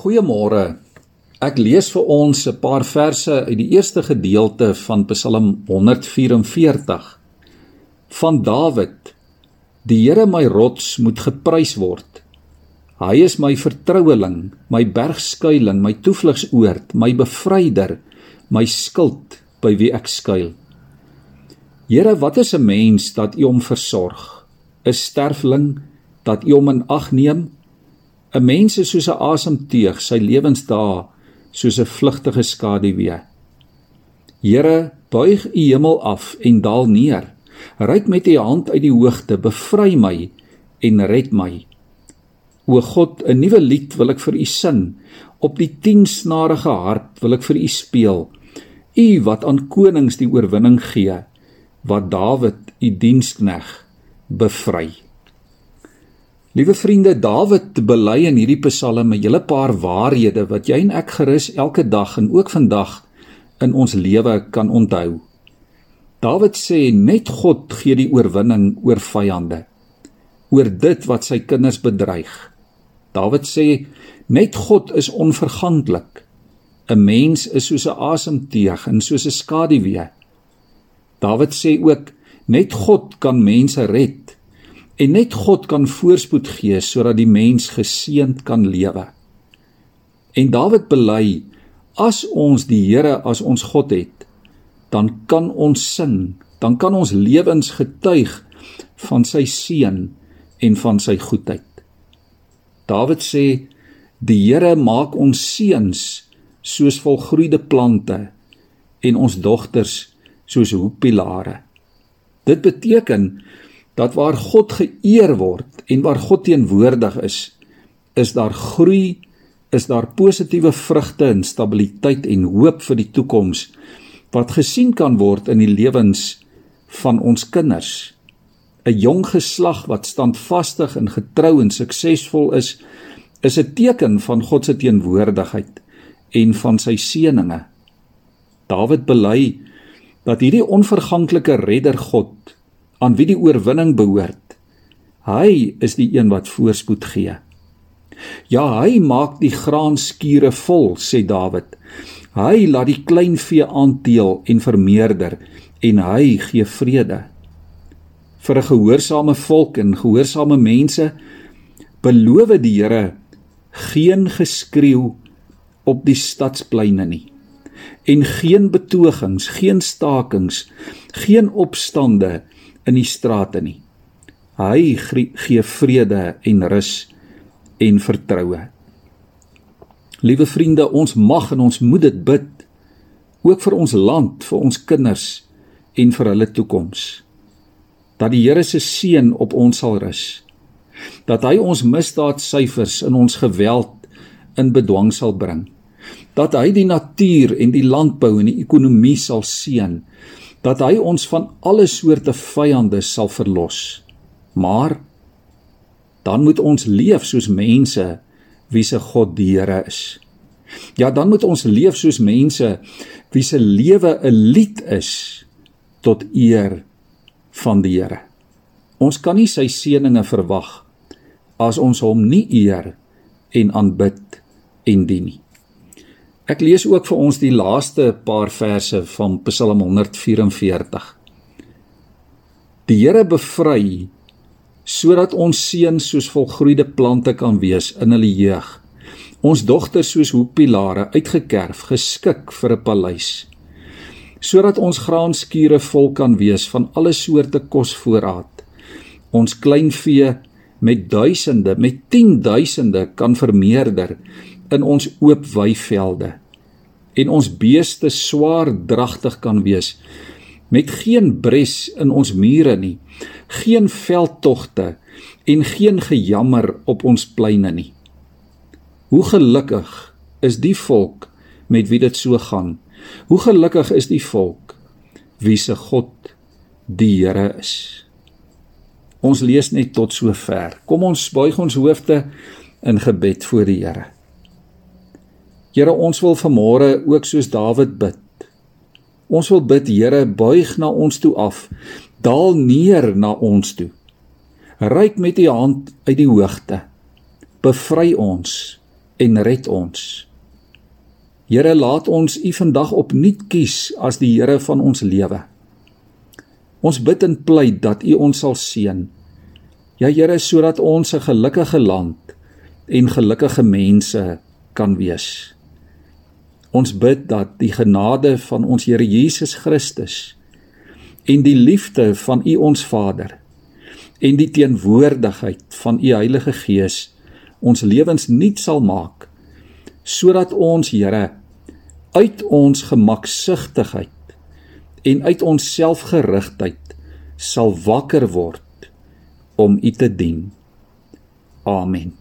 Goeiemôre. Ek lees vir ons 'n paar verse uit die eerste gedeelte van Psalm 144 van Dawid. Die Here my rots moet geprys word. Hy is my vertroueling, my bergskuiling, my toevlugsoord, my bevryder, my skild by wie ek skuil. Here, wat is 'n mens dat U hom versorg? 'n Sterfling dat U hom in ag neem? 'n Mens is soos 'n asemteug, sy lewensdae soos 'n vlugtige skaduwee. Here, buig u hemel af en daal neer. Ryk met u hand uit die hoogte, bevry my en red my. O God, 'n nuwe lied wil ek vir u sing. Op die 10 snarige hart wil ek vir u speel. U wat aan konings die oorwinning gee, wat Dawid u dienskneg bevry. Liewe vriende, Dawid bely in hierdie Psalm 'n hele paar waarhede wat jy en ek gerus elke dag en ook vandag in ons lewe kan onthou. Dawid sê net God gee die oorwinning oor vyande, oor dit wat sy kinders bedreig. Dawid sê net God is onverganklik. 'n Mens is soos 'n asemteug en soos 'n skaduwee. Dawid sê ook net God kan mense red En net God kan voorspoed gee sodat die mens geseënd kan lewe. En Dawid bely: As ons die Here as ons God het, dan kan ons sing, dan kan ons lewens getuig van sy seën en van sy goedheid. Dawid sê: Die Here maak ons seuns soos volgroeide plante en ons dogters soos hoëpilare. Dit beteken dat waar God geëer word en waar God teenwoordig is, is daar groei, is daar positiewe vrugte en stabiliteit en hoop vir die toekoms wat gesien kan word in die lewens van ons kinders. 'n Jong geslag wat standvastig en getrou en suksesvol is, is 'n teken van God se teenwoordigheid en van sy seënings. Dawid bely dat hierdie onverganklike redder God aan wie die oorwinning behoort. Hy is die een wat voorspoed gee. Ja, hy maak die graanskure vol, sê Dawid. Hy laat die kleinvee aanteel en vermeerder en hy gee vrede. Vir 'n gehoorsame volk en gehoorsame mense beloof die Here geen geskreeu op die stadspleine nie en geen betogings, geen stakings, geen opstande in die strate nie. Hy gee vrede en rus en vertroue. Liewe vriende, ons mag en ons moet dit bid ook vir ons land, vir ons kinders en vir hulle toekoms. Dat die Here se seën op ons sal rus. Dat hy ons misdaadsyfers in ons geweld in bedwang sal bring. Dat hy die natuur en die landbou en die ekonomie sal seën dat hy ons van alle soorte vyande sal verlos. Maar dan moet ons leef soos mense wie se God die Here is. Ja, dan moet ons leef soos mense wie se lewe 'n lied is tot eer van die Here. Ons kan nie sy seëninge verwag as ons hom nie eer en aanbid en dien nie. Ek lees ook vir ons die laaste paar verse van Psalm 144. Die Here bevry sodat ons seuns soos volgroeide plante kan wees in hulle jeug. Ons dogters soos hoëpilare uitgekerf, geskik vir 'n paleis. Sodat ons graanskure vol kan wees van alle soorte kosvoorraad. Ons kleinvee met duisende, met 10000de kan vermeerder in ons oop weivelde. En ons beeste swaar dragtig kan wees met geen bres in ons mure nie geen veldtogte en geen gejammer op ons pleine nie. Hoe gelukkig is die volk met wie dit so gaan. Hoe gelukkig is die volk wie se God die Here is. Ons lees net tot sover. Kom ons buig ons hoofde in gebed voor die Here Here, ons wil vanmôre ook soos Dawid bid. Ons wil bid, Here, buig na ons toe af. Daal neer na ons toe. Ryk met u hand uit die hoogte. Bevry ons en red ons. Here, laat ons U vandag opnuut kies as die Here van ons lewe. Ons bid en pleit dat U ons sal seën. Ja Here, sodat ons 'n gelukkige land en gelukkige mense kan wees. Ons bid dat die genade van ons Here Jesus Christus en die liefde van U ons Vader en die teenwoordigheid van U Heilige Gees ons lewens nuut sal maak sodat ons Here uit ons gemaksigtigheid en uit ons selfgerigtheid sal wakker word om U te dien. Amen.